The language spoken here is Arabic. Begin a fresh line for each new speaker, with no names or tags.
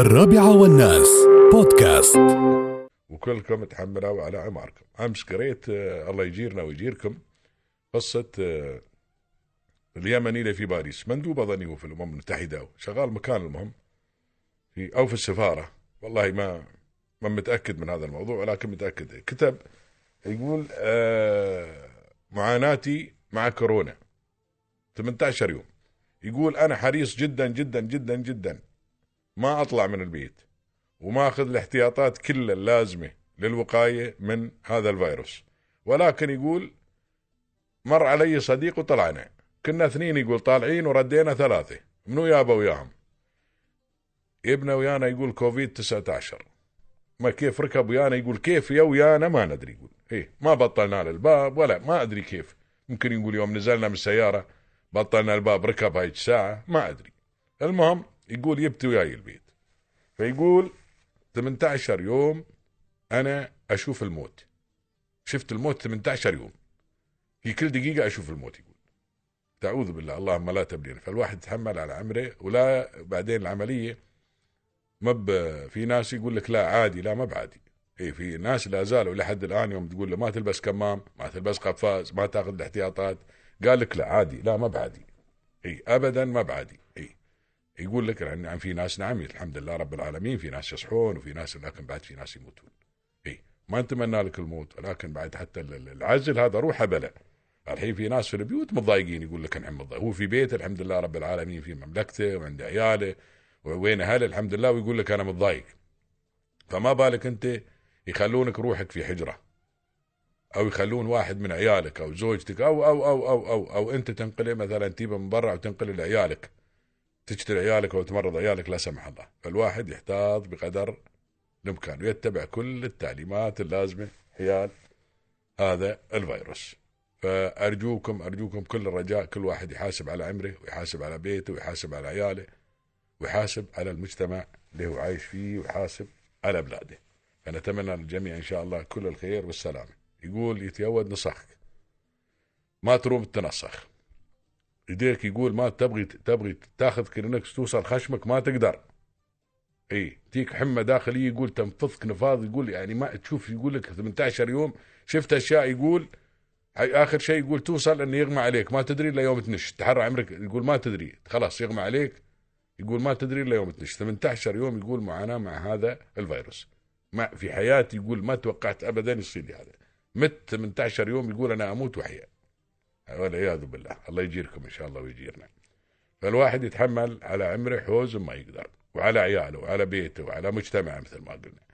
الرابعة والناس. بودكاست.
وكلكم تحملوا على عماركم أمس قريت آه، الله يجيرنا ويجيركم قصة آه، اليمني اللي في باريس. مندوب اظني هو في الأمم المتحدة شغال مكان المهم في أو في السفارة. والله ما ما متأكد من هذا الموضوع ولكن متأكد. كتب يقول آه معاناتي مع كورونا. 18 يوم. يقول أنا حريص جدا جدا جدا جدا ما أطلع من البيت. وما اخذ الاحتياطات كلها اللازمة للوقاية من هذا الفيروس. ولكن يقول مر علي صديق وطلعنا. كنا اثنين يقول طالعين وردينا ثلاثة. منو يابا وياهم؟ ابنه ويانا يقول كوفيد 19 ما كيف ركب ويانا؟ يقول كيف يا ويانا؟ ما ندري يقول. إيه ما بطلنا الباب ولا ما أدري كيف. ممكن يقول يوم نزلنا من السيارة بطلنا الباب ركب هاي الساعة ما أدري. المهم يقول يبتي وياي البيت. فيقول 18 يوم أنا أشوف الموت. شفت الموت 18 يوم. في كل دقيقة أشوف الموت يقول. تعوذ بالله اللهم لا تبلينا فالواحد يتحمل على عمره ولا بعدين العملية مب في ناس يقول لك لا عادي لا ما بعادي. اي في ناس لا زالوا لحد الآن يوم تقول له ما تلبس كمام ما تلبس قفاز ما تأخذ الاحتياطات. قال لك لا عادي لا ما بعادي. اي ابدا ما بعادي. اي يقول لك يعني في ناس نعم الحمد لله رب العالمين في ناس يصحون وفي ناس لكن بعد في ناس يموتون. اي ما نتمنى لك الموت ولكن بعد حتى العزل هذا روحه بلا الحين في ناس في البيوت متضايقين يقول لك نعم متضايق. هو في بيته الحمد لله رب العالمين في مملكته وعنده عياله وين أهله الحمد لله ويقول لك أنا متضايق. فما بالك أنت يخلونك روحك في حجرة؟ أو يخلون واحد من عيالك أو زوجتك أو أو أو أو أو, أو أنت تنقله مثلا تجيبه من برا وتنقله لعيالك. تشتري عيالك أو تمرض عيالك لا سمح الله. فالواحد يحتاط بقدر الإمكان ويتبع كل التعليمات اللازمة حيال هذا الفيروس. فأرجوكم أرجوكم كل الرجاء كل واحد يحاسب على عمره ويحاسب على بيته ويحاسب على عياله ويحاسب على المجتمع اللي هو عايش فيه ويحاسب على بلاده. فنتمنى للجميع إن شاء الله كل الخير والسلامة. يقول يتيود نصخك ما تروم تنسخ يديك يقول ما تبغي تبغي تاخذ كلينكس توصل خشمك ما تقدر. إي تيك حمى داخليه يقول تنفضك نفاض يقول يعني ما تشوف يقول لك 18 يوم شفت أشياء يقول آخر شيء يقول توصل إنه يغمى عليك ما تدري إلا يوم تنش تحرى عمرك يقول ما تدري خلاص يغمى عليك يقول ما تدري إلا يوم تنش 18 يوم يقول معاناة مع هذا الفيروس. ما في حياتي يقول ما توقعت ابدا يصير لي هذا. مت 18 يوم يقول أنا أموت وأحيا. والعياذ بالله. الله يجيركم إن شاء الله ويجيرنا. فالواحد يتحمل على عمره حوز ما يقدر وعلى عياله وعلى بيته وعلى مجتمعه مثل ما قلنا.